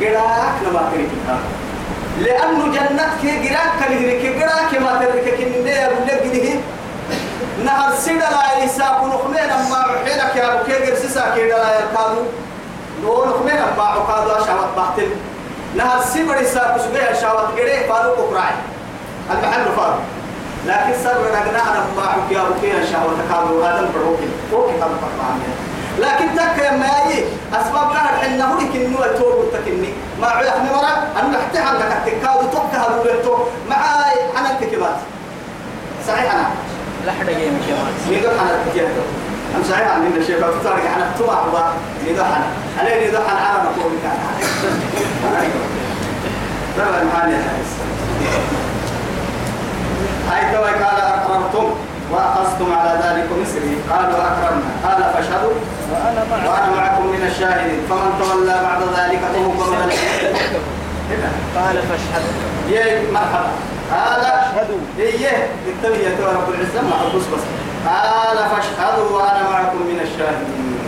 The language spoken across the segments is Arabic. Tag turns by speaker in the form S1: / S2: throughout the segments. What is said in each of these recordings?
S1: قراك لما تريك لأنه جنتك قراك كنهرك قراك ما كنده يقول لك نهر سيدا لا يساق نخمين أما حينك يا أبو كيغر سيسا كيدا لا يركادو لو نخمين أما عقادو أشعوات باحتل نهر سيبر يساق سبيع شعوات قريه فارو قرعي المحل فارو لكن سر رجنا أنا ما عك يا أبو كيغر شعوات كادو هذا البروكي. فوقي هذا البروكي. لكن تك يا ماي أسباب كان حنا هو لكن نوع توب تكني ما إحنا مرة أنا نحتاج عندك تكاد توك هذا ولتو معاي أنا الكتابات صحيح أنا؟
S2: لحد جيم كمان
S1: نيدو حنا كتير أم صحيح عن من الشيخ فتارك حنا تما عبا نيدو حنا. عليه نيدو حنا. عالم أقول لك أنا المحاني هاي توي قال أقررتم وأخذتم على ذلك مصري قالوا أكرمنا. قال فاشهدوا.
S2: وأنا معك
S1: وأنا معكم من الشاهدين. فمن تولى بعد ذلك فهو من هنا
S2: قال فاشهد
S1: يا مرحبا. قال
S2: أشهد
S1: إيه التوية رب العزة. مع البص بس. قال فاشهدوا. وأنا معكم من الشاهدين.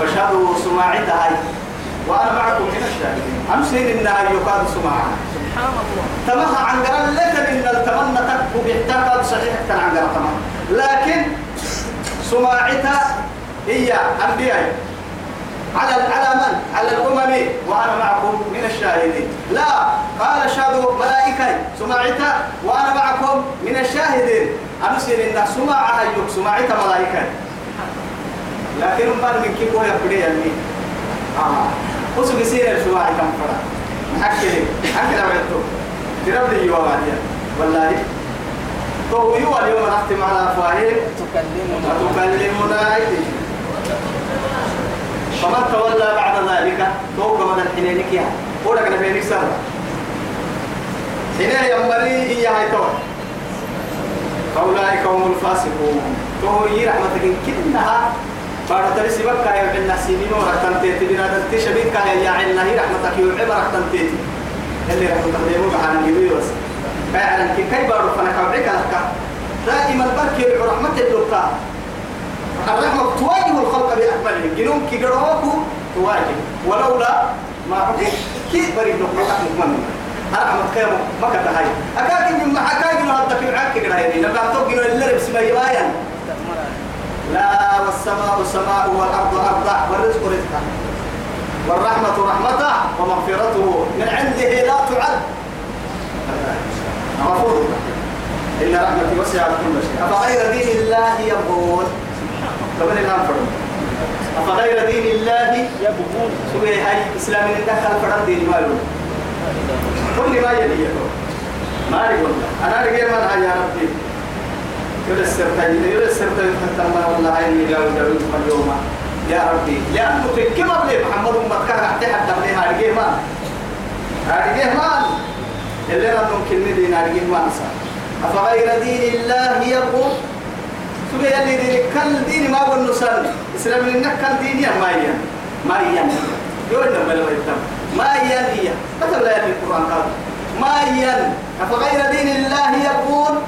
S1: فاشهدوا سماعتها وأنا معكم من الشاهدين. أمسين إنها يقال سماعها
S2: سبحان الله.
S1: تمها عن قرن لك إن التمنى تكو بيحتاج صحيح عن قرن تمام. لكن سماعتها هي أنبياء. على على من؟ على الأمم وأنا معكم من الشاهدين. لا قال شهدوا ملائكة سماعتها وأنا معكم من الشاهدين. أمسل إن سماعها يك سماعتها ملائكة. لكن من كيف هو يبدي يعني آه. وسو بيصير السماعة كم فرا محكي محكي لما يتو تربي يوا بعدين والله. تو يوا اليوم نختم على أفواههم
S2: تكلمنا.
S1: أيديهم فمن تولى بعد ذلك توقع من الحنينك يا ولك نبينك سهل حين ينبري هاي تو فأولئك هم الفاسقون. هي رحمتك كلها بعد ترسي بكا يا ابن سينين ورحتن تيتي بنا دلتي شبيك يا عنا هي رحمتك يوعب رحتن تيتي اللي رحمتك ديمو بحانا بس. فعلا كي كي بارو فانا كوعيك لك دائما بركي رحمة اللقاء. الرحمة تواجه الخلق بأكملهم جنون كي قروكو تواجه. ولولا ما حكي كي بريد نقطة مكمل الرحمة كيمو ما كتهاي. أكاكي من أكاكي لو هدك العاك كده هيدي نبقى توقي اللي لبس بيبايا لا والسماء سماء والأرض أرض والرزق رزقه والرحمة رحمته ومغفرته من عنده لا تعد. غفور. إن رحمتي وسعت كل شيء. أفغير دين الله يبغون؟ قبل الآن فرد؟ أفغير دين الله
S2: يبغون؟
S1: سوى هاي إسلام دخل فرد دين مالو كل ما يلي ما يقول أنا رجع من يا ربي. يقول السرطان يقول السرطان حتى ما والله اللي جاوا جاوا اليوم. يا ربي لأنه في كم قبل محمد أمك؟ كان حتى حتى من هاي رجع ما هاي رجع ما اللي أنا ممكن ندين هاي رجع ما أفغير دين الله يبغون سبي اللي دين كل دين ما قلنا نسال إسلام لنا كل دين يا ما ين ما ين يقول لنا بلا بيتم ما ين هي مثل لا في القرآن قال. ما ين أفغير دين الله يبغون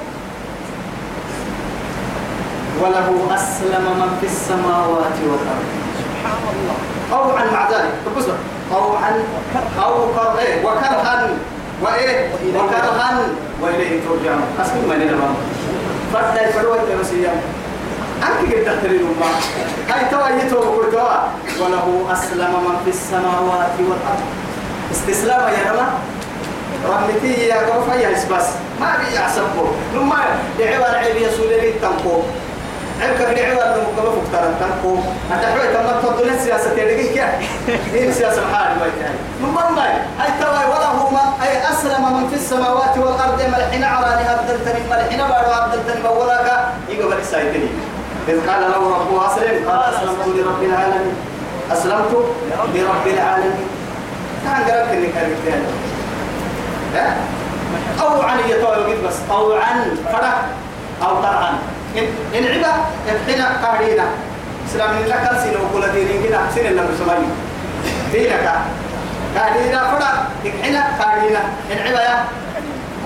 S1: وله أسلم من في السماوات والأرض.
S2: سبحان الله.
S1: طوعا مع ذلك. تبصر طوعا أو كر إيه؟ وكرها. وإيه؟ وكرها. وإليه ترجعون. أسلم من الأمر فرد يفروا التمسيا أنك قد تحترين الله هاي توا يتوا بقول توا وله أسلم من في السماوات والأرض. استسلام يا رب رحمتي يا قوفا يا بس ما بي يعصبه لما دعوة عيب يسول لي عيب كبير عيب أنه كما فكتر تنقو أنت حوي تما تفضل السياسة تلقي كيا. دين السياسة محال ما يتعي لما ما هاي توا وله ما أي أسلم من في السماوات والأرض ملحنا عراني أبدلتني ملحنا بارو أبدلتني بولاك يقبل السايتني إذ قال له ربه أسلم. قال أسلمت لرب العالمين. أسلمت لرب العالمين. كان قرأت إنك أريد أو عن يتوى بس. أو عن فرق أو طرعا إن عبا إحنا قاعدين سلام لك سين وكل دين كنا سين لما سمعني دينك. قاعدين فرق إحنا قاعدين إن عبا يا.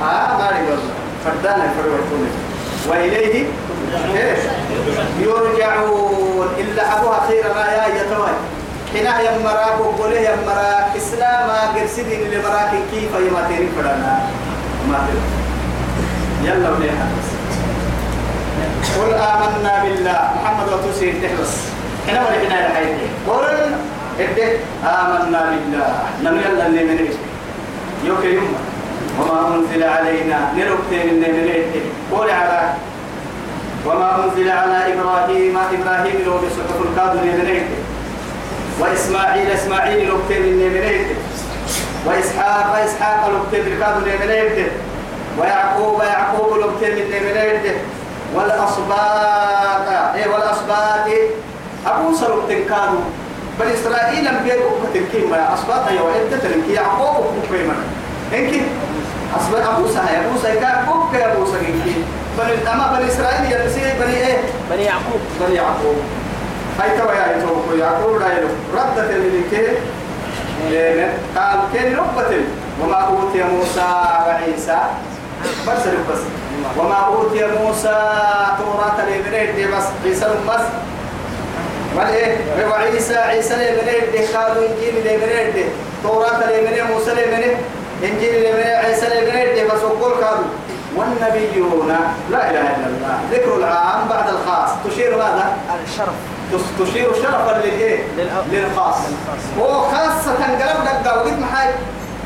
S1: آه ما نقول فردانا فرقتون وإليه. إيش؟ يرجعون. إلا أبوها خير ما يا يتوى حين يمراك وقوله يمراك. إسلام اللي براكن كيف يما تيري فرانا ما يلا وليها. قل آمنا بالله. محمد وتوسي تحرس هنا ولكنا الحيث قل إبه آمنا بالله. نم يلا اللي من يوكي يوم. وما أنزل علينا. نركت من من قول على. وما أنزل على إبراهيم. إبراهيم لو بصحف الكادر من وإسماعيل. إسماعيل لو من وإسحاق. إسحاق لو الكادر من ويعقوب. يعقوب لو من والأصباط. إيه والأصباط. أبو سلوك تنكادو بل إسرائيل كتنكين. ما أصباط يا وعدة تنكي يعقوب كيما إنك أصباط أبو سهى أبو سهى كان كوك يا أبو سهى بل أما بني إسرائيل يلسي بني إيه؟
S2: بني يعقوب.
S1: بني يعقوب. هاي توا يا يتوقع يعقوب لا يلو. ردت اللي قال كن ربة. وما أوتي موسى وعيسى. بس بس. وما أوتي موسى توراة لبنيت بس عيسى بس. وإيه وعيسى عيسى لبنيت قالوا إنجيل لبنيت توراة لبنيت موسى لبنيت إنجيل لبنيت عيسى لبنيت بس وقول قالوا. والنبيون لا إله إلا الله ذكر العام بعد الخاص. تشير ماذا؟
S2: الشرف.
S1: تشير شرفا للإيه؟
S2: للأ-
S1: للخاص. وخاصة قلب دقا وقت محاي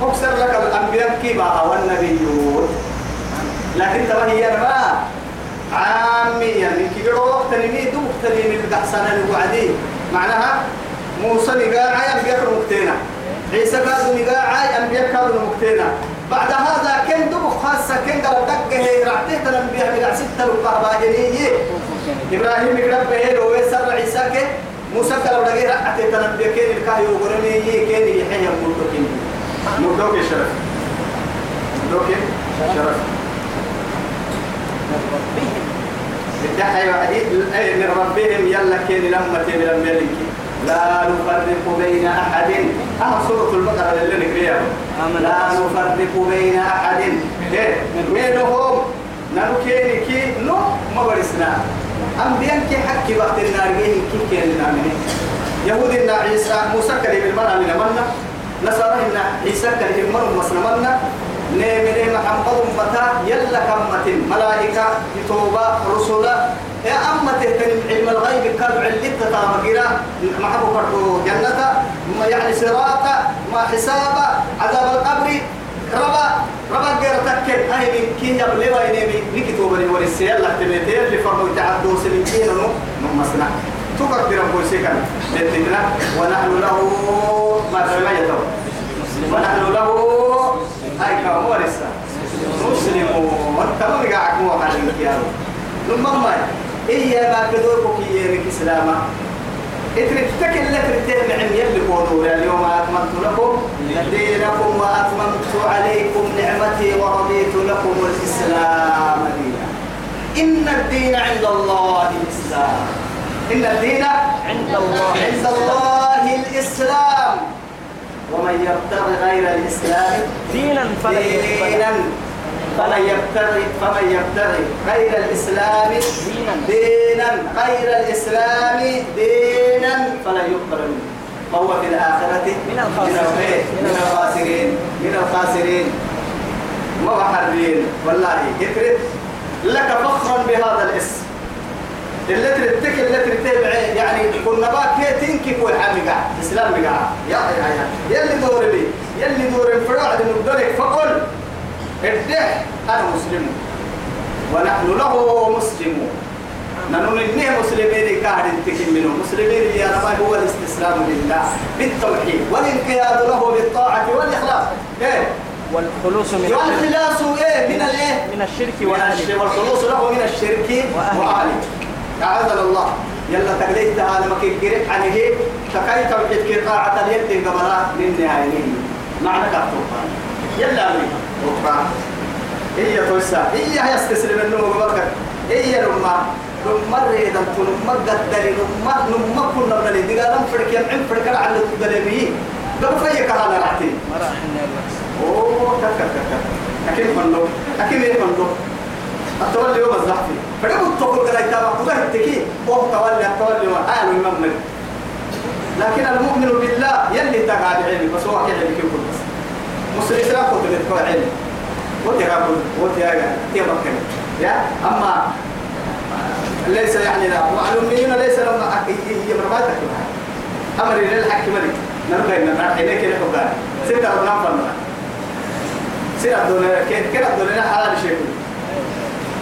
S1: أكثر لك الأنبياء كيما والنبيون. لكن ترى هي ما عاميا يعني كي وقت نمي دو وقت نمي القحسان الوعدي معناها موسى نقاعي أنبياء مكتينا عيسى قالوا نقاعي أنبياء كانوا مكتينا بعد هذا كن دو خاصة كن قال دقة رعته الأنبياء من ستة رقابة جنيه إبراهيم يقرب به لو يسر عيسى كه موسى قال لك رعته الأنبياء كن الكاهي وقرني كن يحيى ملوكين ملوك شرف. ملوك شرف.
S2: ربهم.
S1: الدحي وعديد من ربهم يلا كين لما تين لما لا نفرق بين أحد. أه سورة البقرة اللي نقريها لا نفرق بين أحد. إيه؟ منهم نانو كيني كي نو ما برسنا أنبياء كي حكي وقت النار كي كين نامني يهود إن عيسى موسى كريم المرأة من منا نصارى إن عيسى كريم المرأة مسنا منا نيمني محمد أمتا يلا كمة ملائكة يتوبة رسولا يا أمة تهتم علم الغيب كاد علت تامقنا محبو كردو جنة. ما يعني صراطة ما حسابة عذاب القبر. ربا ربا غير تكل هاي من كي يبلي وينمي نكتب بني ورسي يلا تبيتين اللي فرموا تعدوا سنين نو نو مسنا تقدر ربو سيكن لتنا ونحن له ما يدو ونحن له هاي كم ورثة مسلمون تمام قاعد مو حد يا ثم ما إيه ما كدورك كي إسلاما. إتركتك اللي ترتين عم يلي قولوا اليوم أكملت لكم. دينكم وأتممت عليكم نعمتي ورضيت لكم الإسلام دينا. إن الدين عند الله الإسلام. إن الدين
S2: عند الله
S1: عند الله الإسلام. ومن يبتغي غير الإسلام
S2: دينا يقبل.
S1: دينا فمن يبتغي فمن يبتغي غير الإسلام
S2: دينا.
S1: دينا غير الإسلام دينا فلا يقبل منه. وهو في الآخرة
S2: من الخاسرين.
S1: من الخاسرين. من الخاسرين. مبحرين والله يكرد لك فخرا بهذا الاسم. اللي ترتك اللي ترتبع يعني كنا بقى تنكي كل حاجة إسلام بقى يا يا يا. يلي دور لي يلي دور الفرع نقدرك فقل الدح أنا مسلم. ونحن له مسلمون نحن إنه مسلمين كاهد تكن منه. مسلمين يا رب هو الاستسلام لله بالتوحيد والانقياد له بالطاعة والإخلاص. إيه؟
S2: والخلوص من
S1: والخلاص إيه؟ من الإيه؟
S2: من الشرك وأهله.
S1: والخلوص له من الشرك
S2: وأهله.
S1: أعاذنا الله. يلا تقليت هذا ما كيف قريت عن هي؟ تكاي توحيد كي طاعة اليد قبلها من نهاية. معنى كفتوها يلا أمريكا وقع هي توسع. هي يستسلم النوم وبركة. هي لما لما ريدا لما قدر لما لما كنا من اللي قال لم فرق يمعن فرق على الدلبي قبل فيك هذا
S2: راح النار
S1: أوه كك كك أكيد منو إيه منو التولي يوم الزحف فلو تقول كذا يتابع. قضاء التكي أوه تولي التولي وحال المؤمن. لكن المؤمن بالله يلي تقعد علمي. بس هو كده اللي كيف بس. بتكون علم وتقابل وتياga تيمكن يا أما ليس يعني لا. والأميون ليس لهم هي مرماتك أمر للحق ملك. نرجع نحن كده كبار سيدا ربنا فلنا سيدا الدنيا كده كده الدنيا حلال شيء.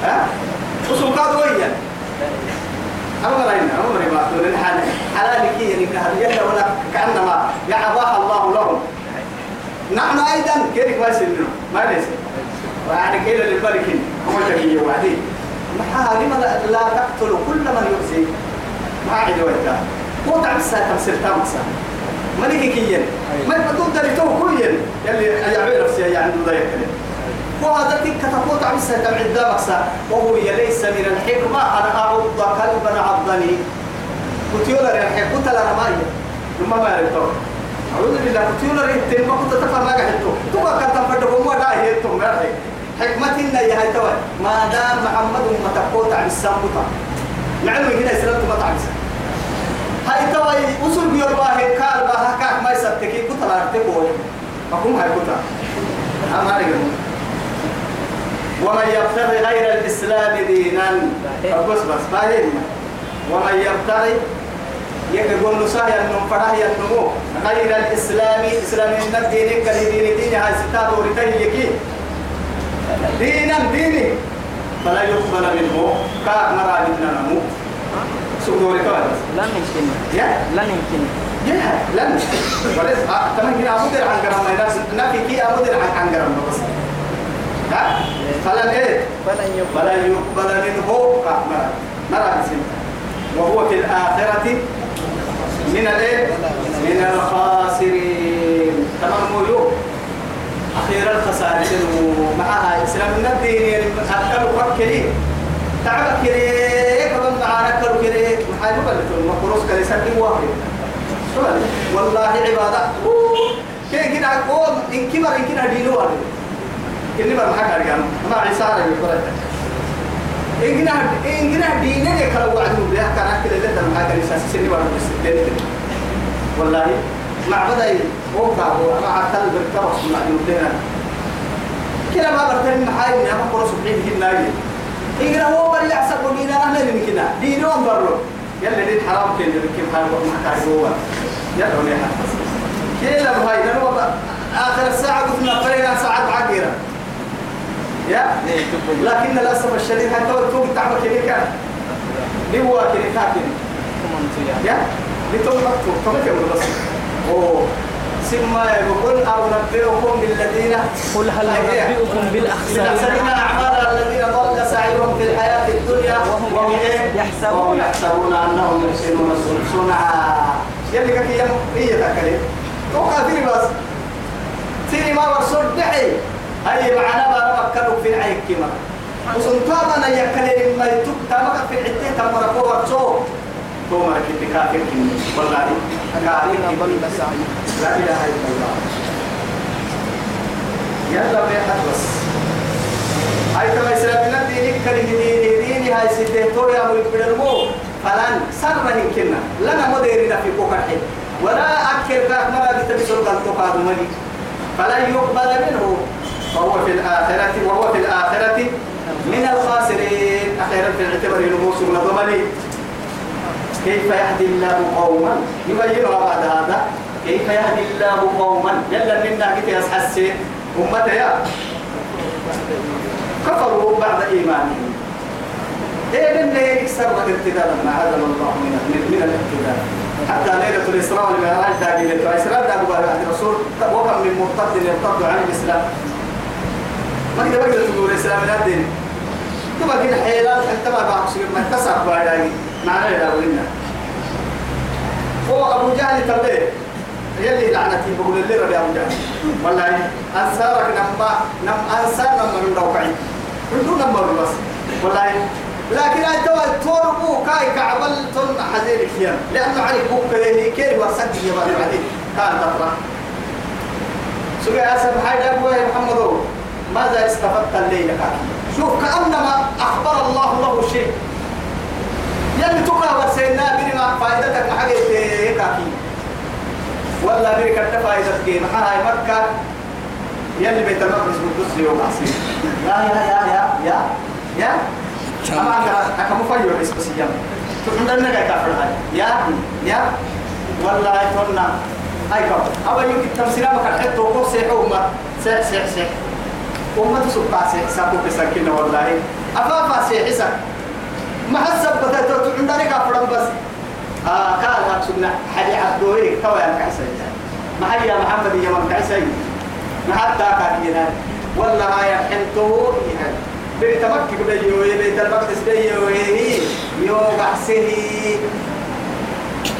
S1: ها؟ وسوق قادوية أما رأينا أما رأينا. الدنيا حلال. حلال كي يعني كهذا. ولا كأنما يعباها الله لهم. نحن أيضا كيف ما يصير ما ليس يعني كيل للبرك هو تكي وعدي ما لما لا تقتل كل من يؤذي ما عاد وجه هو تعبس تمسر تمسا ملك كيين ما بدون تريتو كلين يلي يعمل نفسي يعني ضيق وهذا تلك تقول تعبس تبعد دمسا وهو ليس من الحكمة أنا أعض كلبا عضني. كتيولا لنا ما هي ثم ما يرتو أعوذ بالله. كتيولا ريتين ما كنت تفهم ما قحتو تبقى كنت تفردكم ما داهي يتم حكمتنا يا هاي توي. ما دام محمد ما تقوت عن السامبطة معلومة هنا إسلام ما تعبس هاي توي باهي كار باها كاك ما يسبتكي كتلا ارتكوه أقوم هاي كتلا أما رجل ومن يبتغي غير الإسلام دينا بس بس باهي ومن يبتغي يقول نسايا النم فراه النمو غير الإسلام إسلام الدين كالدين دين هاي ستاد ورتيه يكي. دينا ديني. فلا يقبل منه. كا مرا بدنا نمو. سودوري كويس
S2: لن يمكن
S1: يا؟
S2: لن يمكن
S1: يا لن بس كمان كنا أمودر عن كلام ما يناس نفي كي أمودر عن كلام بس ها? فلن إيه؟
S2: فلن يقبل.
S1: منه مرا بسم وهو في الآخرة من الإيه؟ من الخاسرين. تمام مولو أخيرا الخسارة معها إسلام الدين. أكل وكلي. تعب كلي. كمان معنا أكل كلي. محاجة بلتون. مقروس كلي. سلم واحد. والله عبادة. كي كده قوم إن كبر إن كده دينو واحد. كني برمحك أرجعنا ما عيسى ربي قرأت إننا إننا ديننا كلام وعدوا بها كان أكل اللي ترى هذا الإنسان سني ولا بس والله مع بدأ وقع مع كلب الكرس مع يمكننا كلا ما برتن محاي من أما قرص بحين الناجي إننا هو بل يحسب دينا أهل يمكننا دينه أنبرو يلا دين حرام كين يمكن حرام ما كان هو. يلا وليه كلا بهاي نروح آخر الساعة قلنا فرينا ساعة عقيرة يا؟ لكن للأسف الشديد حتى توم تعبك كان. لهو كده كاتن يا؟ لتوم مكتوب توم كده بس. أوه. سما يقول أو نبئكم بالذين
S2: قل هل ننبئكم بالأخسرين؟
S1: أعمالا الذين ضل سعيهم في الحياة الدنيا. وهم إيه؟
S2: يحسبون-
S1: يحسبون أنهم يحسنون صنعا. يلي كي هي تكلم توقع فيني بس؟ فيني ما ورسول دحي أي معنا ما نفكروا في العين كما؟ وسنطابنا يكلم ما يتوب تامك في العتين تمر فوق ورسول توما كنت كافر كني. والله كافر
S2: سعيهم
S1: لا إله إلا الله. يلا بيحد بس هاي تما إسلامنا دينك كره ديني ديني هاي سيده تو يا ملك بدرمو فلان سر كنا. لنا مديرنا في بوكحي ولا أكل ذاك مرة بتبسل قلت قاد ملك فلا يقبل منه. فهو في الآخرة وهو في الآخرة من الخاسرين. أخيرا في الاعتبار نموس من ضمني كيف يهدي الله قوما؟ يبينها بعد هذا. كيف يهدي الله قوما؟ يلا منا كتي أسحسي أمتي يا. كفروا بعد إيمانهم. إيه من يكسر ارتدادا ما هذا الله من من الارتداد حتى ليلة الإسراء والمعراج دا ليلة الإسراء. دا أبو بعد الرسول. وكم من مرتد يرتد عن الإسلام. ما كده بقدر تقول الإسلام لا دين تبقى كده حيلات أنت ما بعرف شيء ما تسعى بعد معناه لا ولنا هو أبو جهل تبليه يلي لعنتي بقول اللي ربي أبو جهل. والله أنصارك نما نم أنصار نما من روكعي من دون نمبر بس. والله لكن أنت توربو كاي كعبل تن حزين كيان لأنه عليك بوك كذي كير وسد يا بعد بعدين كان تفرح سوري أسف حاجة أبو محمد. ماذا استفدت الليلة شوف كأنما أخبر الله له شيء. يلي تقرا وسينا بني ما فائدتك ما حاجة كاكي ولا بني كنت فائدتك ما هاي مكة يلي بيت المقدس قدس يوم عصير. يا يا يا يا يا يا. أما أنت أكمل فيو بس بس يوم تقول لنا كافر هاي. يا يا. والله يتونا أي كم؟ أول يوم التمثيل ما كان حتى وقف سيح أمة سيح سيح سيح. أمة سبعة سيح سابو بسكينة والله. أفافا سيح سك ما حسب بتاعته عندنا كافر بس. آه قال هاك سنة. حدي عبدوي توا يا كعسي ما هي يا محمد يا من كعسي ما حتى كاكينا والله هاي حنتو يعني بيت مكة بيجي بيت المقدس بيجي يو بحسه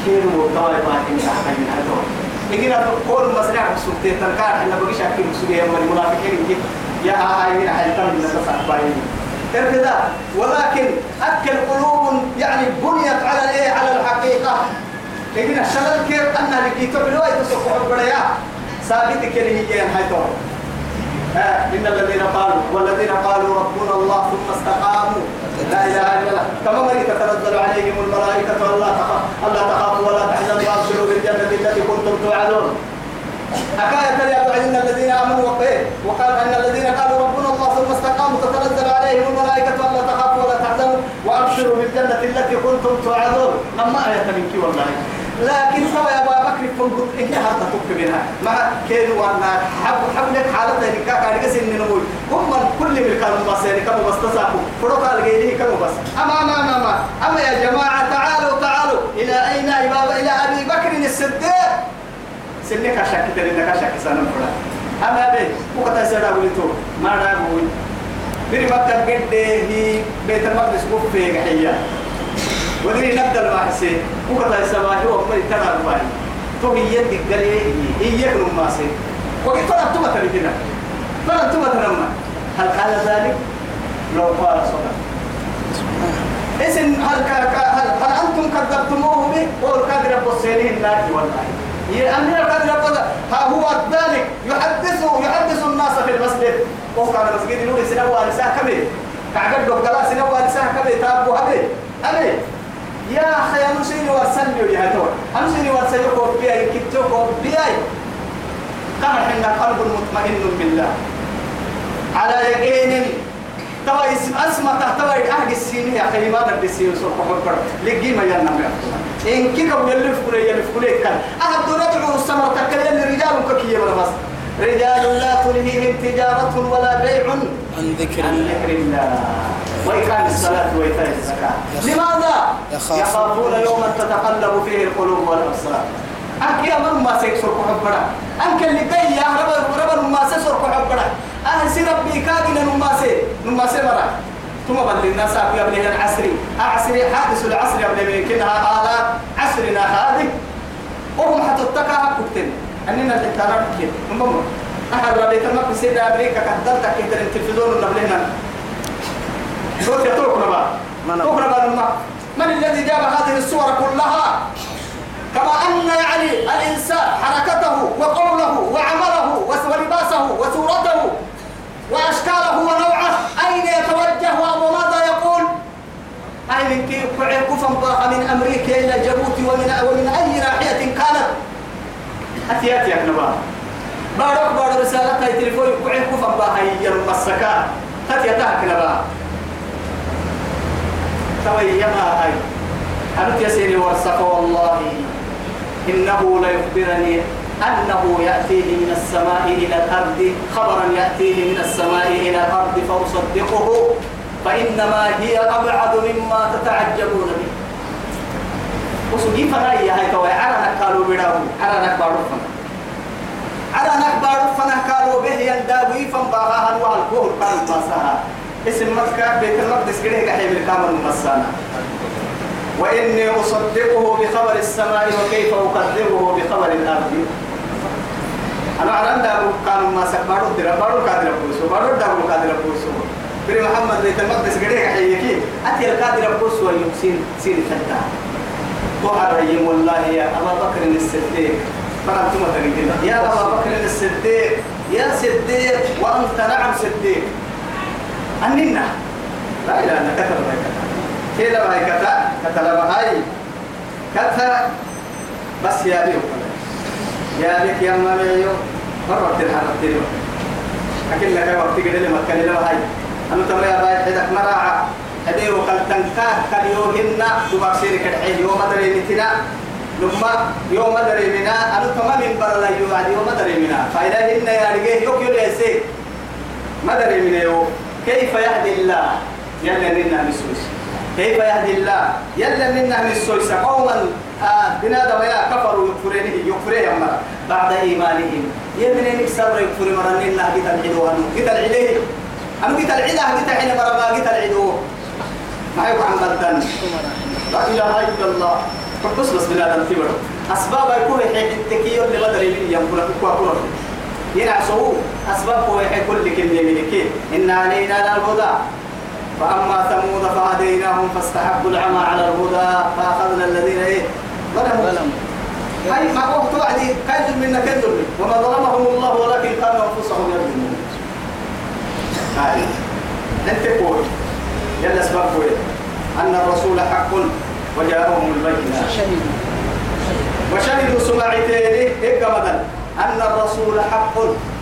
S1: كيلو توا ما تنجح من هذول. إجينا كل مسرع سبتة تنكار إحنا بقي شاكين سوريا من المنافقين يا هاي حيتم من الناس باين كذا ولكن أكل قلوب يعني بنيت على الإيه؟ على الحقيقة. إجينا شلل كيف؟ أن لكيتو بلوي تسوق عبريا ثابت كلمة هي هاي إن الذين قالوا والذين قالوا ربنا الله ثم استقاموا. لا إله إلا الله. كما مريت تتنزل عليهم الملائكة ألا تخاف ألا تخافوا ولا تحزنوا وأبشروا بالجنة التي كنتم توعدون. حكاية يا إن الذين آمنوا وقيه وقال أن الذين قالوا ربنا الله ثم استقاموا تتنزل عليهم الملائكة ألا تخافوا ولا تحزنوا وأبشروا بالجنة التي كنتم توعدون. لما آية منك والله. لكن سوى يا أبا بكر فنقول إيه هذا تك منها. مع كيلو وأنا حب حب لك حالتها اللي كاكا على سن نموي هم كل من كانوا بس يعني كانوا بس تساقوا فرق على غيره كانوا بس. أما أما أما أما أما يا جماعة تعالوا تعالوا. إلى أين إلى أبي بكر الصديق؟ سنك شك تريد شك سنة فرا أما بي وقت سيدا ولتو ما نقول بني مكة قد هي بيت المقدس بوفي حيا. ودري نبدأ الواحسين وقت السماء هو من ترى الواحد تو هي يدك قال هي يكن ما سي وقت ترى تما تريدنا ترى تما تنما هل قال ذلك؟ لو قال صدق. إذن هل هل هل أنتم كذبتموه به؟ قول كذب البصيرين لا والله. أمير كذب ها هو ذلك. يحدث يحدث الناس في المسجد. وهو كان المسجد يقول سنوى لسان كبير كعقد دكتور سنوى لسان كبير تابو هبي أبي يا أخي أنا سيني ورسل يا سيني ورسل يقول بياي كتوك بياي كما حنا قلب مطمئن بالله. على يقين توا اسم أسمع توا أهل السين يا أخي ما بدي سين سوق حبر لقي ما ينام إن كي كم يلف كله يلف كله كان أحد رجع السمر تكلم الرجال ككيه ولا بس. رجال لا تلهيهم تجارة ولا بيع.
S2: عن ذكر
S1: عن ذكر الله. وإقام الصلاة وإيتاء الزكاة. لماذا؟
S2: يخافون
S1: يوما تتقلب فيه القلوب والأبصار. أنك يا من ما سيكسر كحبرا أنك اللي جاي يا رب رب ما سيكسر كحبرا أهل سي ربي كاغنا نماسي نماسي مرا. ثم بل الناس أبي أبني العصري عصري حادث العصر أبني كنها آلات عصرنا هذه. وهم حتى التكا كتن أننا الحتارات كده. المهم أحد ربيت المقدس سيدة أمريكا كدرتك كده التلفزيون ونبلهنا قلت يا توكنا بقى توكنا بقى من الذي جاب هذه الصور كلها؟ كما أن يعني الإنسان حركته وقوله وعمله ولباسه وصورته وأشكاله ونوعه أين يتوجه وماذا يقول؟ أين كيف كفن باق من أمريكا إلى جيبوتي ومن ومن أي ناحية كانت؟ أتي أتي أحنا بقى بارك بارك رسالة هاي تليفون كوعي كفن باق هي المسكا تتي أتاك بقى توي يما هاي. أنت يسيري ورسك والله. إنه ليخبرني أنه يأتيه من السماء إلى الأرض. خبرا يأتيه من السماء إلى الأرض فأصدقه فإنما هي أبعد مما تتعجبون به. وسجي فنايا هاي توي عرنا قالوا بداو عرنا بارو فنا عرنا بارو فنا قالوا به يندابي فن باغاها والكون كان باسها اسم مكة بيت المقدس كده كحيم الكامل مسانا وإني أصدقه بخبر السماء وكيف أكذبه بخبر الأرض. أنا أعلم ده كانوا ما سكبارو ترى بارو كادر بوسو. بارو دابو كادر بوسو. بري محمد بيت المقدس كده كحيكي أتي الكادر بوسو ويمسين سين فتا وعليهم والله يا أبا بكر الصديق. فرنتم تريدين يا أبا بكر الصديق. يا صديق وأنت نعم صديق. أننا لا إله إلا كتب هاي كتب. كيلا هاي كتب كتب هاي كتب بس يا بيو يا بيك يا ماميو مرة تلحق تلو أكل لك وقت كده لما كان لما هاي. أنا ترى يا باي حدك مراعى. هدي وكل تنكاه كان يوهن تبغى سير كده يوم دري متنا. لما يوم دري منا. أنا تمام من برا لا يوعد يوم دري منا. فإذا هن يا رجال يوك يوم يسير ما دري منا يو. كيف يهدي الله؟ يلا لنا مسوس كيف يهدي الله؟ يلا لنا مسوس قوما آه بنادم كفروا يكفرين يكفرين مرة. بعد إيمانهم. يمن نكسر يكفر مرة لنا قتل العدو أنو قتل العديه أنو قتل العدا قتل العدا مرة ما قتل العدو ما يقع عن بلدان. لا إله إلا الله. بس بس بنادم تبر أسباب يكون حين التكير لغدر من ينقل كوكورا ينعسوا أسباب هو كل كلمة منك إن علينا للهدى. فأما ثمود فهديناهم فاستحبوا العمى على الهدى فأخذنا الذين إيه؟ ظلموا. هاي ما هو توعدي كيد منا كيد وما ظلمهم الله ولكن كانوا أنفسهم يظلمون. هاي. أنت قول. يلا أسباب قول. أن الرسول حق وجاءهم البينات وشهدوا سماعتين إيه قمدا. أن الرسول حق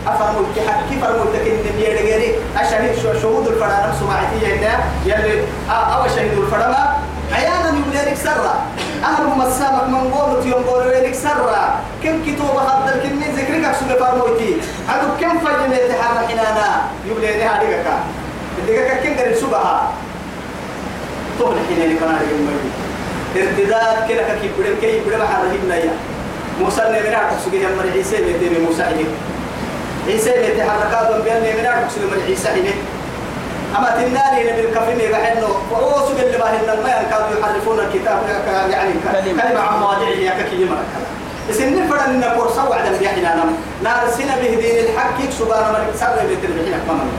S1: الكحك كيف التكين من يدغيري أشهد شهود الفرانم سماعتي ينا يلي أو شهدوا الفرما أحيانا يقول لك سرا. أهل مسامك من قول يوم قول لك سرا. كم كتوبة هذا الكلمة ذكرك أكسب فرموتي هذا كم فجن يتحرك حنانا؟ هذه كا دقيقة كم قريب سبها طول حين كنا نقول ارتداد كده كي بدل كي بدل حرهين نيا موسى نمنا تسوي هم من عيسى بيتي موسى عليه عيسى بيتي حركات بين نمنا تسوي من عيسى عليه أما تناني نبي الكفين يقعدنا وأوسو باللي ما هن الماء كانوا يحرفون الكتاب يعني كلمة. عن مواضيع هي ككلمة سن فرد إن فرصة وعدا بيحنا نم نار سنة به دين الحق سبحان ملك سر بيت البحين من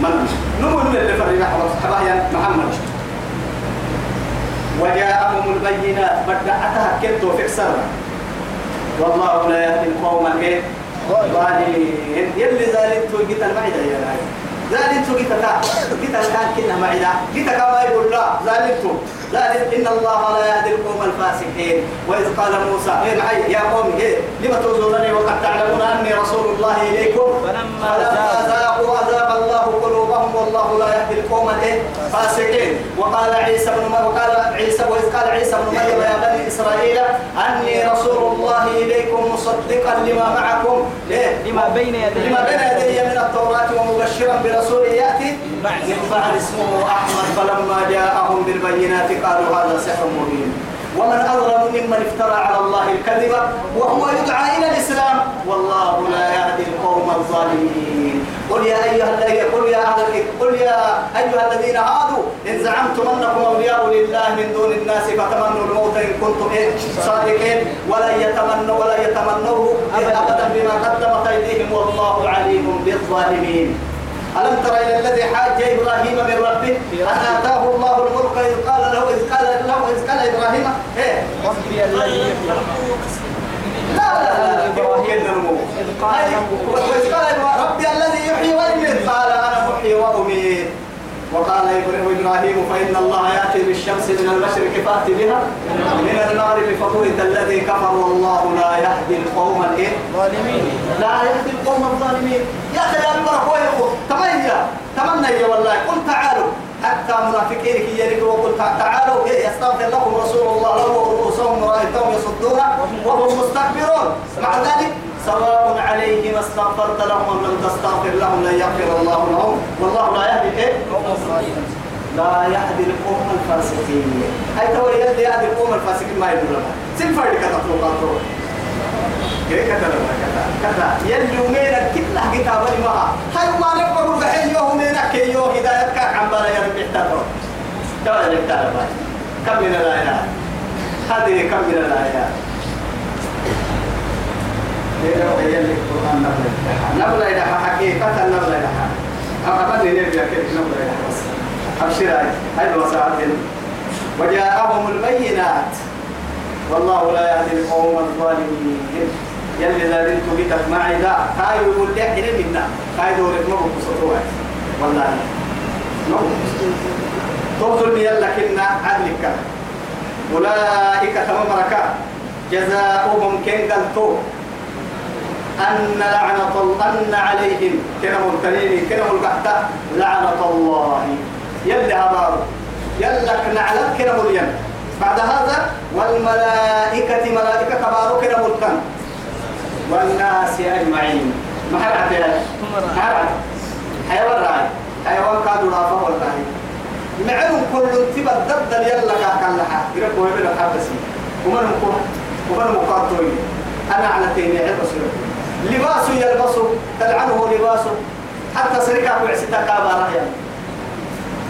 S1: من نمو من اللي فرد نحو حبايا محمد. وجاءهم البينات بدأتها كنت في والله لا يهدي القوم الظالمين يلي ذلك توجد المعدة يا راجل ذلك جيت تا جيت الآن كنا معنا جيت كما يقول لا ذلك ذلك إن الله لا يهدي القوم الفاسقين وإذ قال موسى إيه معي يا قوم إيه؟ لما تؤذونني وقد تعلمون أني رسول الله إليكم فلما ذاقوا أذاق الله والله لا يهدي القوم الفاسقين وقال عيسى بن مريم وقال عيسى وإذ قال عيسى بن مريم يا بني إسرائيل أني رسول الله إليكم مصدقا لما معكم. ليه؟
S2: لما بين يدي.
S1: لما بين يدي من التوراة ومبشرا برسول يأتي. من بعد اسمه أحمد فلما جاءهم بالبينات قالوا هذا سحر مبين. ومن أظلم ممن افترى على الله الكذب وهو يدعى إلى الإسلام والله لا يهدي القوم الظالمين. قل يا أيها الذين قل يا أهل قل يا أيها الذين هادوا إن زعمتم أنكم أولياء لله من دون الناس فتمنوا الموت إن كنتم إيه؟ صادقين. ولا يتمنوا ولا يتمنوه أبدا بما قدمت أيديهم والله عليم بالظالمين. ألم تر إلى الذي حاج إبراهيم من ربه؟ أن آتاه الله الملك إذ قال له إذ قال له إذ قال إبراهيم إيه
S2: ربي الذي يحيي
S1: لا لا لا ربي الذي يحيي ويميت قال أنا محيي وأميت وقال إبراهيم فإن الله يأتي بالشمس من المشرق فأتي بها من المغرب فبهت الذي كفر والله لا يهدي القوم الإيه؟
S2: ظالمين
S1: لا يهدي القوم الظالمين. يا أخي يا ويقول تمنى تمنى والله قل تعالوا حتى منافقين كي يريك وقل تعالوا يستغفر لكم رسول الله له ورؤوسهم ورأيتهم يصدون وهم مستكبرون. مع ذلك سواء عليهم استغفرت لهم أم لم تستغفر لهم لن يغفر الله لهم. والله لا يهدي إيه؟ لا يهدي القوم الفاسقين. أي تو يهدي القوم الفاسقين ما يدور لها سنفر لك تطلقات كيف كذا كذا كذا يلي يومين كل كتاب ما هاي ما نقول بحين يومين كي يوم هدايتك عم بلا يربي احتضر كما نكتب كم من الآيات هذه كم من الآيات نبلا نبلا إلى حقيقة نبلا إلى أما بدي نرجع كيف نبلا إلى بس أبشر هاي الوسائل وجاءهم البينات والله لا يهدي القوم الظالمين يلي ذلك بيتك معي لا. هاي يقول لي حين منا هاي دورك ما بسطوع والله. ما توصل بي يلا كنا عدلك. أولئك تمام ركا جزاؤهم كن قلتو. أن لعنة أن عليهم. كنا مبتلين كنا ملقحتا لعنة الله. يلي هبارو يلك نعلم كنا مليم بعد هذا والملائكة ملائكة كبارو كنا والناس أجمعين. ما حرعت يا حرعت حيوان راي. حيوان كادوا رافا والله معلوم كل تبى الدبدل يلا كاكلها يركوا يبلغ حبسي ومن مقوم ومن مقاطعين أنا على تيني عيب لباس يلبس تلعنه لباسه. حتى سرقة وعستا كابا رهيا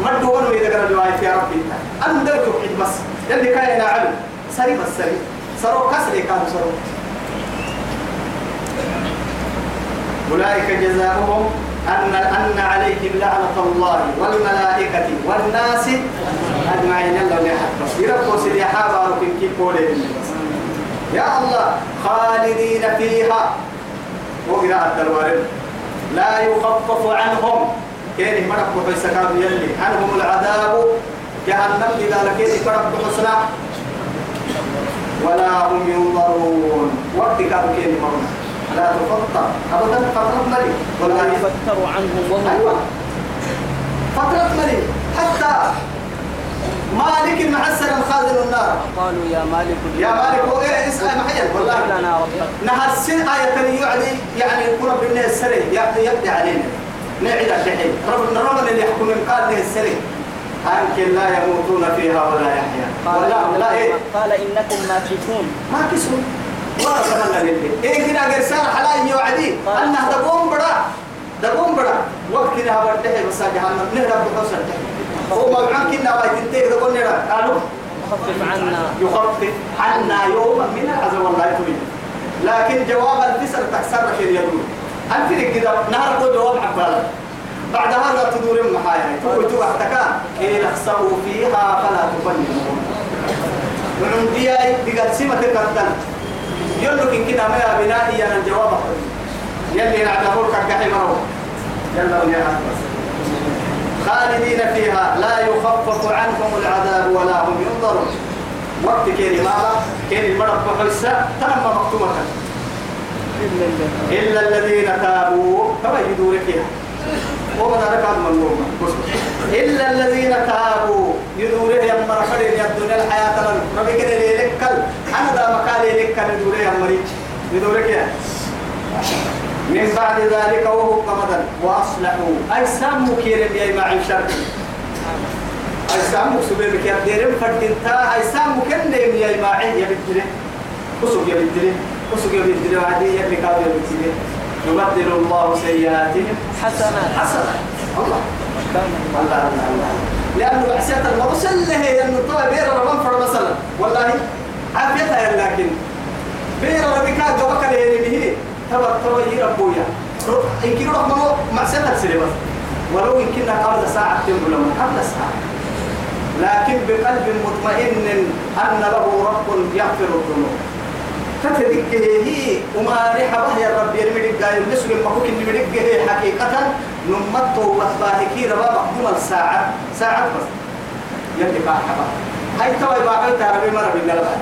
S1: ما الدول وإذا قال الرواية يا ربي أنا درك وحيد بس يلي كان ينعلم سري بس سري سرو كسري كانوا سرو. أولئك جزاؤهم أن أن عليهم لعنة الله والملائكة والناس أجمعين. الله يحب يربوا سيدي حابا وكن كي يا الله خالدين فيها. وقراءة الوارد لا يخفف عنهم. كيني مرق كانوا يلي. عنهم العذاب. جهنم إذا لكيني مرق بحسنا ولا هم ينظرون. وقت كانوا كيني مرنا لا تفطر. أبدا فترة ملي
S2: ولا يفتر عنهم وهو
S1: أيوة. فترة ملي حتى مالك المعسر خازن النار.
S2: قالوا يا مالك
S1: يا مالك إيه؟ اسمع محيا. والله
S2: لنا ربك
S1: السن آية يعدي يعني قرب الناس السري يبدي علينا. نعيد الحين. رب ربنا اللي يحكم من قال له السري أنكن لا يموتون فيها ولا يحيا.
S2: قال
S1: ولا لا إيه؟
S2: قال إنكم ماكثون
S1: ما كسوا ولا تمنى لله إيه كنا قرسان حلا يوعدي أنه دقوم بڑا دقوم بڑا وقت كنا بردحي بس جهنم. نهرب بحسن هو مبعان كنا بايتنتهي دقون نرى قالوا
S2: خفف عنا.
S1: يخفف عنا يوما من العذاب والله يتمنى لكن جواب الفسر تكسر خير يقول في كده نهار كل جواب عبالة بعد هذا تدور محايا تقول تو احتكا. كي نخسروا فيها فلا تفننون من دياي بقد سمة كتن يقول لك كده ما يا بنائي أنا الجواب أخذ يلي نعتبرك كحي مرو يلا ونيا خالدين فيها لا يخفف عنهم العذاب ولا هم ينظرون. وقت كيري ماذا كيري المرض بحسة تنمى مكتومة
S2: إلا الذين
S1: تابوا كما يدور فيها وما ذلك هذا ملوما إلا الذين تابوا يدور يا يا الدنيا الحياة لن ربي كده ليلكل أنا ذا مكالي لكل يدور يا مري يدور كده من بعد ذلك وهو قمدا وأصلحوا. أي سامو كيرم يا معي شرق أي سامو سبيل كير ديرم فردنتا أي سامو كنم يا معي يا بتدري كسوك يا بتدري كسوك يا بتدري وعدي يا بكاو يا بتدري يبدل الله سيئاتهم
S2: حسنات.
S1: حسنة الله. الله الله الله. لأنه بعسيات المرسل له أنه طلع بير ربان فر مثلا. والله عافيتها لكن. بير ربك جوك له به تبر تبر يربويا إن كنا رحمة معسيات السلبة ولو إن كنا قبل ساعة تنبو لهم قبل ساعة. لكن بقلب مطمئن أن له رب يغفر الذنوب. تتدك هي وما ريح بها يا رب يرمي قايل. نسوي المحوك اللي مريق هي حقيقة نمته وطباهكي ربا مقدوم الساعة ساعة بس. يلي كا حبا. هاي توي باقي تربي مرة بنا ربا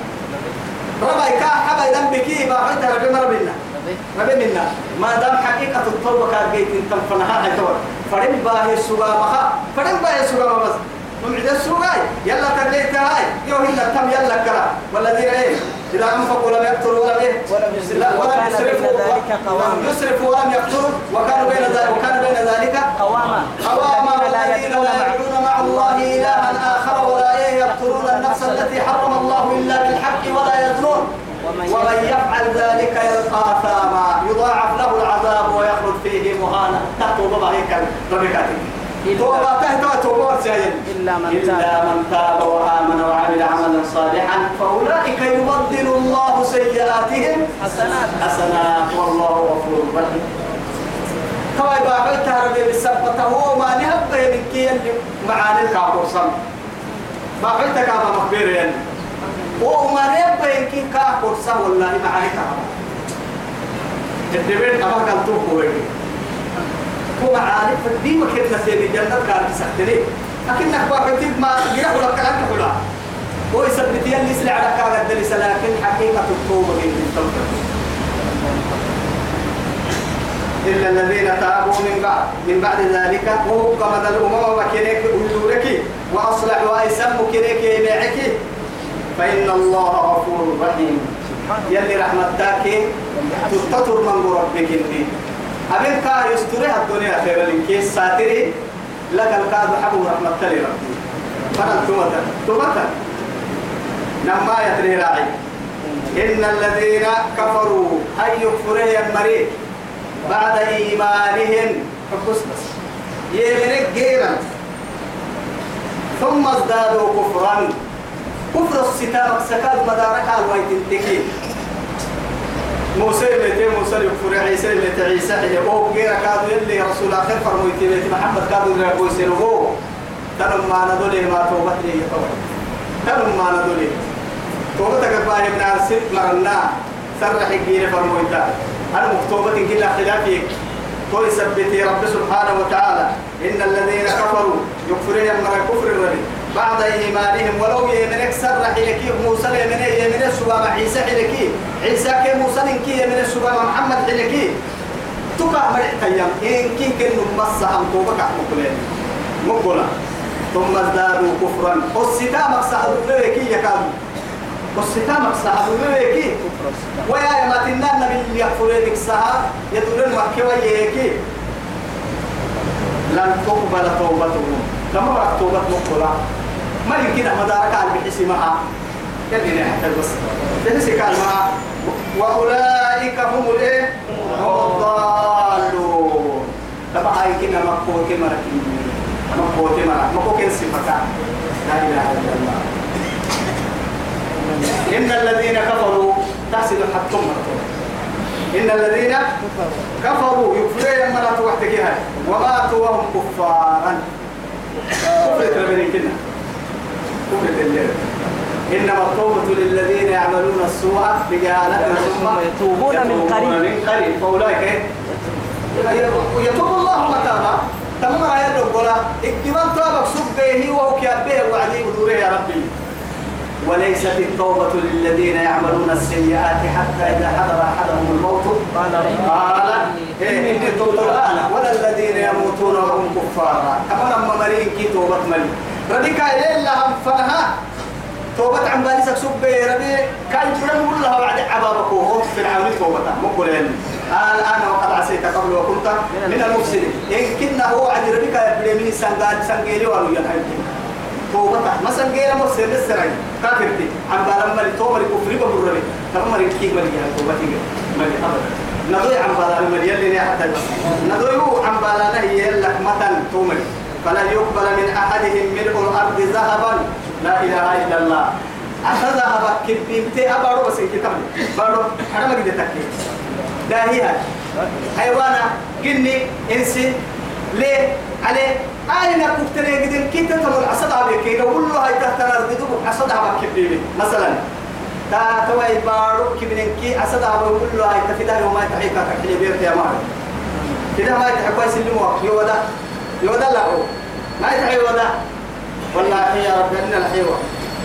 S1: ربا كا حبا ربي منا. ما دام حقيقة التوبة كان جيت انت فنها هاي توي. فرن باهي السوغا مخا. فرن باهي السوغا بس. السوغاي يلا تليت هاي. يو هلا تم يلا كلا والذين إيه؟ أنفقوا لم يقتلوا ولم إيه؟
S2: ولم يسرفوا
S1: ولم يسرفوا.
S2: ذلك قواما.
S1: لم يسرفوا ولم يقتلوا. وكانوا بين ذلك وكان بين ذلك
S2: قواما.
S1: قواما
S2: والذين
S1: لا يدعون مع الله إلها آخر ولا إيه يقتلون النفس التي حرم الله إلا بالحق ولا يزنون.
S2: ومن
S1: يفعل ذلك يلقى أثاما. يضاعف له العذاب ويخلد فيه مهانا. تقوى بابا هيك توبة تهتوى توبة
S2: إلا من
S1: إلا
S2: تاب.
S1: من تاب وآمن وعمل عملا صالحا فأولئك يبدل الله سيئاتهم
S2: حسنات.
S1: حسنات. والله غفور رحيم. كما يبقى تعرف بالسبت هو ما نهب من كي اللي معاني صم. ما قلت كعبة مخبير يعني. وما نهب من كي كعبور صم والله معاني كعبة الدبيت كان توقف ويجي هو معاني فدي ما كنا في الجنة كان تسحتني لكنك بقى ما يروح لك عنك ولا. هو يثبت يلي يسلع على كعبة الدليس لكن حقيقة التوبة من التوبة إلا الذين تابوا من بعد من بعد ذلك وهو كما الأمم وكنيك ويورك وأصلحوا أي سموا كنيك معك فإن الله غفور رحيم. يلي رحمتك تستطر من ربك إني أبين كا يسترها الدنيا خير لك ساتري لك الكاد حبو رحمة لربي فنن تومتا تومتا. نما يتري راعي. إن الذين كفروا أي يكفره المريض بعد إيمانهم. حبس بس. يمنك جيرا ثم ازدادوا كفرا. كفر الستار سكاد مدارك على ويتنتكي موسى متى موسى يكفر عيسى متى عيسى هي أو غير كادو يلي رسول آخر فرمويتي متى محمد كادو يربو يسيرو تنم ما ندولي ما توبت لي يتوب تنم ما ندولي. توبتك باهي من عرسل مرنا. سرح الجيل فرمويتا أنا مكتوبة كلا خلافك توي سبتي رب سبحانه وتعالى. إن الذين كفروا يكفرون من الكفر الربي بعد إيمانهم ولو يمنك سرح لك موسى يمن يمن السبا عيسى حلكي عيسى كي موسى كي يمن السبا محمد حلكي تقع مرح تيام. إن كي كن مصا هم توبك مقلين مقلا ثم ازدادوا كفرا. والستام مقصد لكي يكادوا والستام مقصد لكي ويا ما تنان نبي يغفر لك سها يدورن مكة ويهكي لن تقبل توبتهم. كما رأت توبة مقبلة ما يمكن مدارك على بحس معها. كذلك حتى بس. بحس كان معها. وأولئك هم الإيه؟ هم الضالون. طبعا يمكن مقبول كما ركين. مقبول كما مقبول كن صفتا لا إله إلا الله. إن الذين كفروا تحسد حتى إن الذين كفروا يكفرون مرات وحدك وماتوا وهم كفارا. كفرت ربنا كنا. كفرت الليل إنما التوبة للذين يعملون السوء بجهالة ثم
S2: يتوبون من قريب.
S1: من قريب. فأولئك يتوب الله متابا. تمام آيات القرى اكتمال توبك سبه وهو كيابه وعدي بدوره يا ربي. وليست التوبة للذين يعملون السيئات حتى إذا حضر أحدهم الموت. قال إيه إني تبت الآن. ولا الذين يموتون وهم كفارا. كما لما مريم كي توبة مريم رديك إليه لهم فنها. توبة عن بالسك سب ربي. كان يقول لها بعد عبابك وهو في العالم توبة. مقول الآن وقد عسيت قبل وكنت من المفسدين. إن كنا هو عند ربك يبلي من سنقاد سنقيلي وانو ينحيب توبة. مثلا غير مرسل السرعي. كافرتي عن بالما التوبة الكفر ببرري تمام ركيك ملي توبة ملي أبدا. نضوي عن بالما اللي حتى نضوي عن بالنا هي لك مثلا تومري فلا يقبل من أحدهم ملء الأرض ذهبا. لا إله إلا الله. أخذ ذهب كبيمتي أبارو بس كتاب بارو حرام قد تكلي داهيها حيوانا جني إنسي ليه عليه أين كنتني قدر؟ كنت تمر عصد عليك إذا قول له هاي تحت دوب عصد على كبيري مثلا تا توي بارو كبيرين كي عصد على يقول هاي تفيدا يوم ما تحيك تحلي بيرت يا مار كده ما يتحكوا يسلموا يودا يودا لا هو ما يتحي يودا. والله يا رب إن الحيوة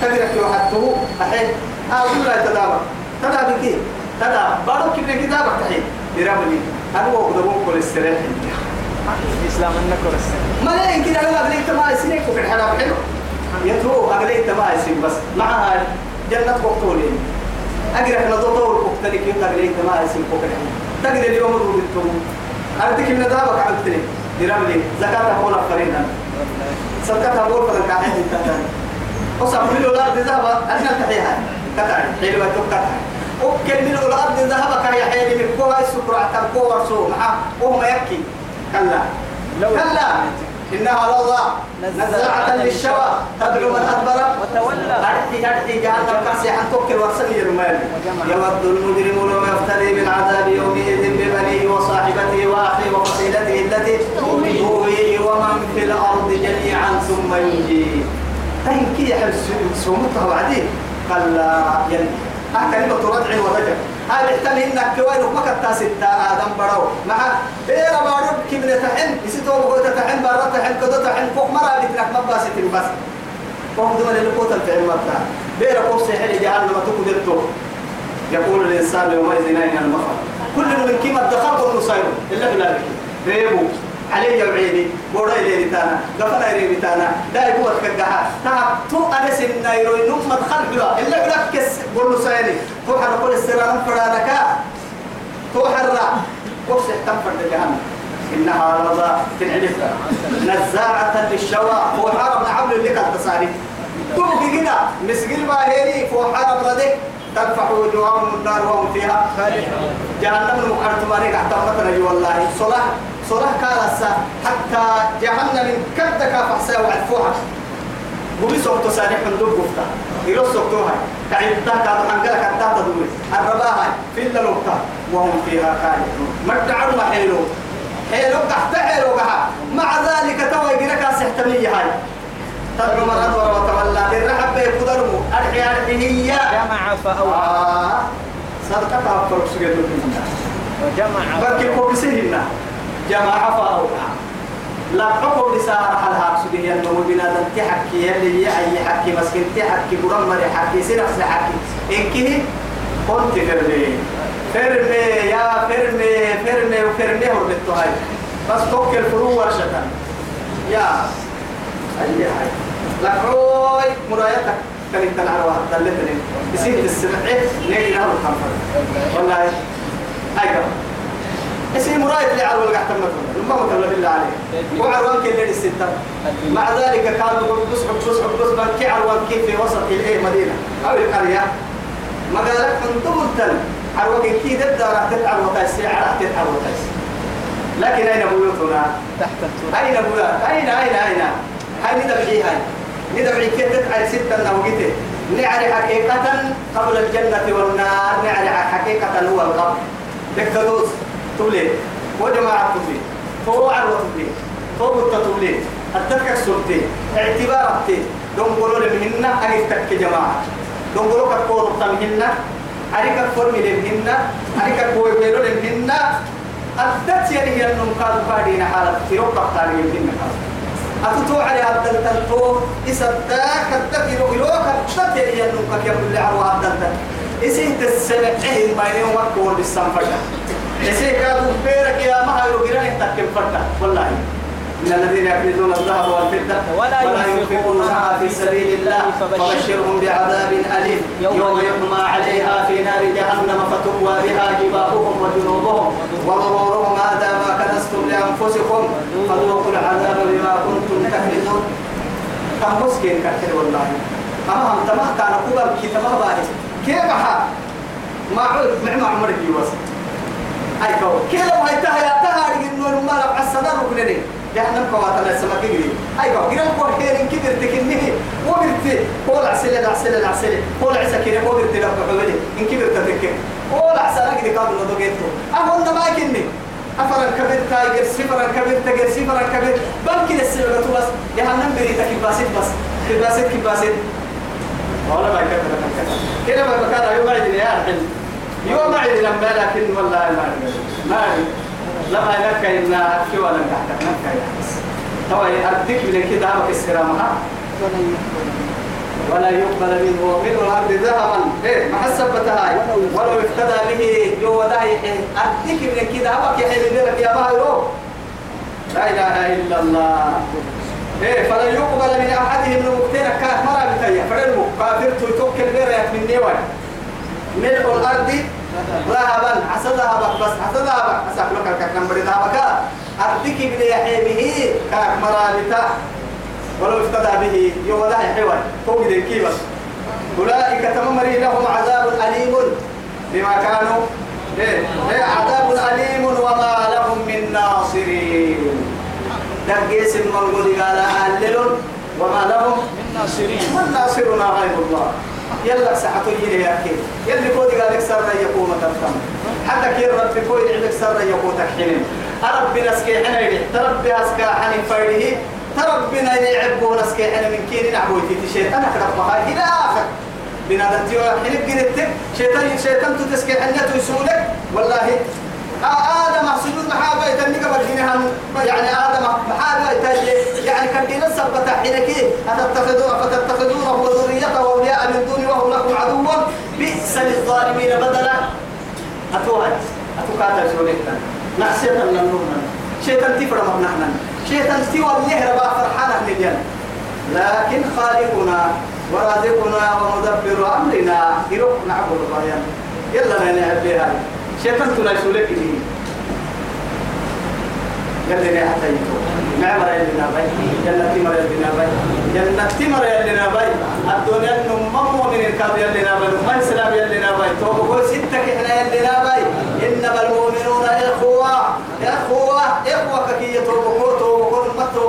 S1: تقرأ كيو حتى أحيي أقول لا تدابا تدابا كي تدابا بارو كبيرين كتابك تحيي يرامني أنا وقدر كل السرير
S2: الإسلام النكر
S1: ما لا يمكن أنا أقول لك ما يسينك وفي الحرام حلو. يترو أقول لك ما يسين بس. معها جنة وقتولين أنا دكتور وقتلك يقول لك ما يسين وفي الحرام تقدر اليوم نقول لكم أردك من دابك عملتني يرملي زكاة أقول أفرين صدقة أقول فلن كاحد انتهى وصف من الأرض ذهب أنا تحيها كتعي حلوة تكتعي وكل من الأرض ذهب كان يحيي من كوها السكر عتم كوها رسول. وهم يبكي كلا. كلا. إنها لظى نزاعة للشوى. تدعو من أدبر.
S2: وتولى.
S1: أرحي أرحي جهنم كاسي حن توكل ورسل يرمال يود المجرم لو يفتري من عذاب يومئذ ببنيه وصاحبته وأخيه وفصيلته التي تؤويه ومن في الأرض جميعا ثم ينجيه تهين كي يحب سومتها وعدين قال لا يلي أكلمة ردع وضجر هذا يحتمل إنك كوين وما كتا ستة آدم برو مع بيرا بارو كبنة تحن يسيتو بقول تحن برا تحن كذا تحن فوق مرة بترك ما باستين بس فوق دول اللي قوت الفعل مرتا بيرا فوق سحر جهنم ما تقدرتو يقول الإنسان يومئذ أين المفر كل من كيما الدخل والنصير إلا بلا ريبو علي يعيني بورا إلي تانا غفنا إلي تانا داي بوت كجها تا تو أنا سن نايرو نوم مدخل بلا إلا بلا كس بقول سيني تو حر كل السلام فرانك تو حر وفس تم فرد جهنم. إنها لظى تنعرف نزاعة للشوى. هو حرم عمل قد تصاري توقي كده. مسجل ما هيري. فو حرم ردك تدفع وجوههم النار وهم فيها. جهنم المقرط مالك اعتمدنا والله. صلاح صلاح كارسا حتى جهنم كدك فحسا وعفوها بوبي سوقتو ساني حندوب قفتا. يلو سوقتوها تعبتا كادو حنقلك حتى تدوي الرباها في اللوكتا وهم فيها خالدون. مدعوا ما حيلو. حيلو قحت حيلو قحا مع ذلك توي جرك سحتمية هاي. تدعو مرات ورا وتولى. للرحب يقدروا أرحي أرحي
S2: جمع فأوعى
S1: آه. صدقتها فرق سجد
S2: وجمع
S1: بركي كوبسيهن جماعة فأوعى لا حكم لساعة حلها سجد النمو بنادم تحكي يلي أي حكي مسكين تحكي برمر حكي سنفس حكي. إنكي كنت فرمي. فرمي يا فرمي فرمي وفرمي هربتو هاي. بس توكل الفرو ورشة. يا. أي هاي. لحوي مرايتك. كانت تنعروا دلتني. يصير السمعة نيجي نهر الخمر والله. هاي كمان يصير مراية اللي عروا القحة مثلا ما مثلا بالله عليه وعروان كل الستة. مع ذلك كانوا يقول بس بس بس بس كي عروان كيف في وسط الايه مدينة. أو القرية. ما قالك أنتم التل عروان كي ضد راح تتعب وتايسي راح تتعب وتايسي لكن أين بيوتنا؟
S2: تحت التراب.
S1: أين بيوت؟ أين أين أين؟ هاي ندبعي هاي ندبعي كيف تتعب ستة نوجته نعرف حقيقة قبل الجنة والنار. نعرف حقيقة هو القبر دكتوس تولي وجماعة تولي فهو عروة تولي فهو بطة تولي التفكك سلطي اعتبارتي دون قولوا لمهن أنفتك جماعة. دون قولوا كقولوا تمهن أريك فرمي لمهن. أريك قوي بيلو لمهن. أدت يعني هي النمقاد فادين حالة. يوقع تاريخ لمهن أتتو على عبد التلتو إسداك التكيرو إلوك أدت يعني هي النمقاد يقول لعروا عبد التلتو إسيه تسمع إيه ما ينوم وقت بالسنفجة. إسيه كادوا بيرك يا ما هيرو جيران تكيم فرتا والله. من الذين يكنزون الذهب والفضة.
S2: ولا
S1: ينفقونها في سبيل الله فبشرهم بعذاب أليم. يوم يحمى عليها في نار جهنم فتقوى بها جباههم وجنوبهم. وظهورهم هذا ما كنستم لأنفسكم. فذوقوا العذاب بما كنتم تكنزون. كم مسكين كثير والله. أما هم تمه كان كبر كي باهي كيف ما عود مع ما عمر جيوس أي كو كيف هاي تها يا تها رجل ما لو عسنا ركنني جهنم كواتنا السماء كبير أي كو جرام كو خير كبير تكنيه وبرت قول عسل عسل عسل قول عسل كده قول برت لك حولي إن كبير تتكن قول عسل كده ما دوجيتو أهون ما يكني. أفرن كبير تايجر سفرن كبير تايجر سفرن كبير بمكن السبب بس. جهنم بريتك كباسيت بس. كباسيت كباسيت. ولا ما كذا كذا ما كان يوم عيد يا الحين يوم عيد لما لكن والله ما ما لما لك إن شو ولا تحت لك هو أديك من كده هذا السلامة ولا يقبل منه. من الأرض ذهبا. إيه ما حسبتها ولو افتدى به جو داي أديك من كده كي حين لك يا بايرو لا إله إلا الله. إيه فلا يقبل من أحدهم المكتين كان مرة بتايا فرنمو كافر توكل بيرا من نيوان. ملء الأرض ذهبا. عسى ذهبا بس عسى ذهبا عسى لك الكاك نمبر ذهبا أردك بن يحيمه كاك مرة بتا ولو افتدى به يوم ذا حيوان. فوق ذي كيبس أولئك تممري لهم عذاب أليم بما كانوا. إيه؟ إيه؟ عذاب أليم وما لهم من ناصرين. دقيس المنقول قال أهلل. وما لهم
S2: من ناصرين.
S1: من ناصرنا غير الله. يلا ساعته يلي يحكي يلي كودي قال لك سر يقوم تفهم حتى كي رب كودي عندك سر يقوم تحين ربنا سكي حنا تربي اسكا حني فريه تربنا يعبون اسكي حنا من كين نعبو في شيطان اخرب ما إلى اخر بنادم تيو حين قلت شيطان شيطان تسكي حنته يسولك والله آدم سجود محابة يتنك بالجنها يعني آدم محابة يعني كان دين السبت حينك. أتتخذون فتتخذونه وذريته أولياء من دون وهو لكم عدو. بئس للظالمين بدلا. أتوهد أتو كاتا سوليتا نحسيتا ننونا شيطان تفرم نحن. شيطان اللي ربا فرحانة للجنة لكن خالقنا ورازقنا ومدبر أمرنا. يروح نعبد الله يلا نعبد هاي شيطان تنسولك إليه قال لي حتى يتو معمر يلي نابي جنة تمر يلي نابي جنة تمر يلي نابي الدنيا نمم من الكاب يلي نابي ما السلام يلي نابي توبوا ستك إحنا يلي نابي إنما المؤمنون إخوة. إخوة. إخوة كي يتوبوا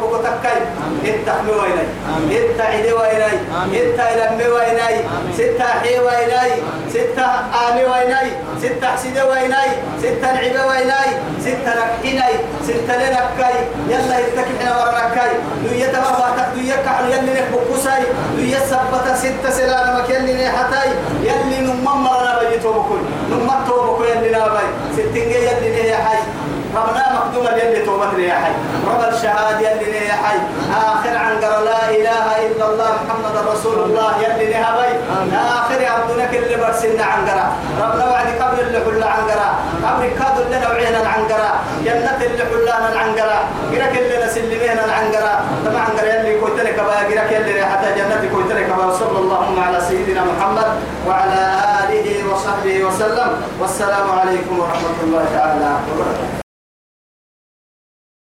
S1: توبوا ما توبوا تكاي اتحمي ويني اتعدي ويني اتعلمي ويني ستة حي ويني ستة آمي ويني ستة حسيد ويني ستة نعبة ويني ستة نكحيني ستة لنكاي. يلا يتكي حنا ورنكاي. دوية تبابا دوية كحل. يلي نحبكوساي دوية سبتة ستة سلالة مكيلي نحتاي. يلي نمم مرنا بيتو بكل نمم توبكو يلي نابي ستنجي يلي نهي حي ربنا مقدوم يلي توبت يا حي. رب الشهادة يلي يا حي. آخر عنقر لا إله إلا الله محمد رسول الله يلي نهبي آخر عبدنا كل برسلنا عنقرا ربنا وعد قبل اللي حل عنقرا قبل كادر لنا وعينا عنقرا جنة اللي حلانا عنقرا قرك اللي نسلمينا عنقرا تبع عنقرا يلي كويتني كبا. قرك يلي حتى جنة كويتني كبا. صلى الله على سيدنا محمد وعلى آله وصحبه وسلم. والسلام عليكم ورحمة الله تعالى وبركاته.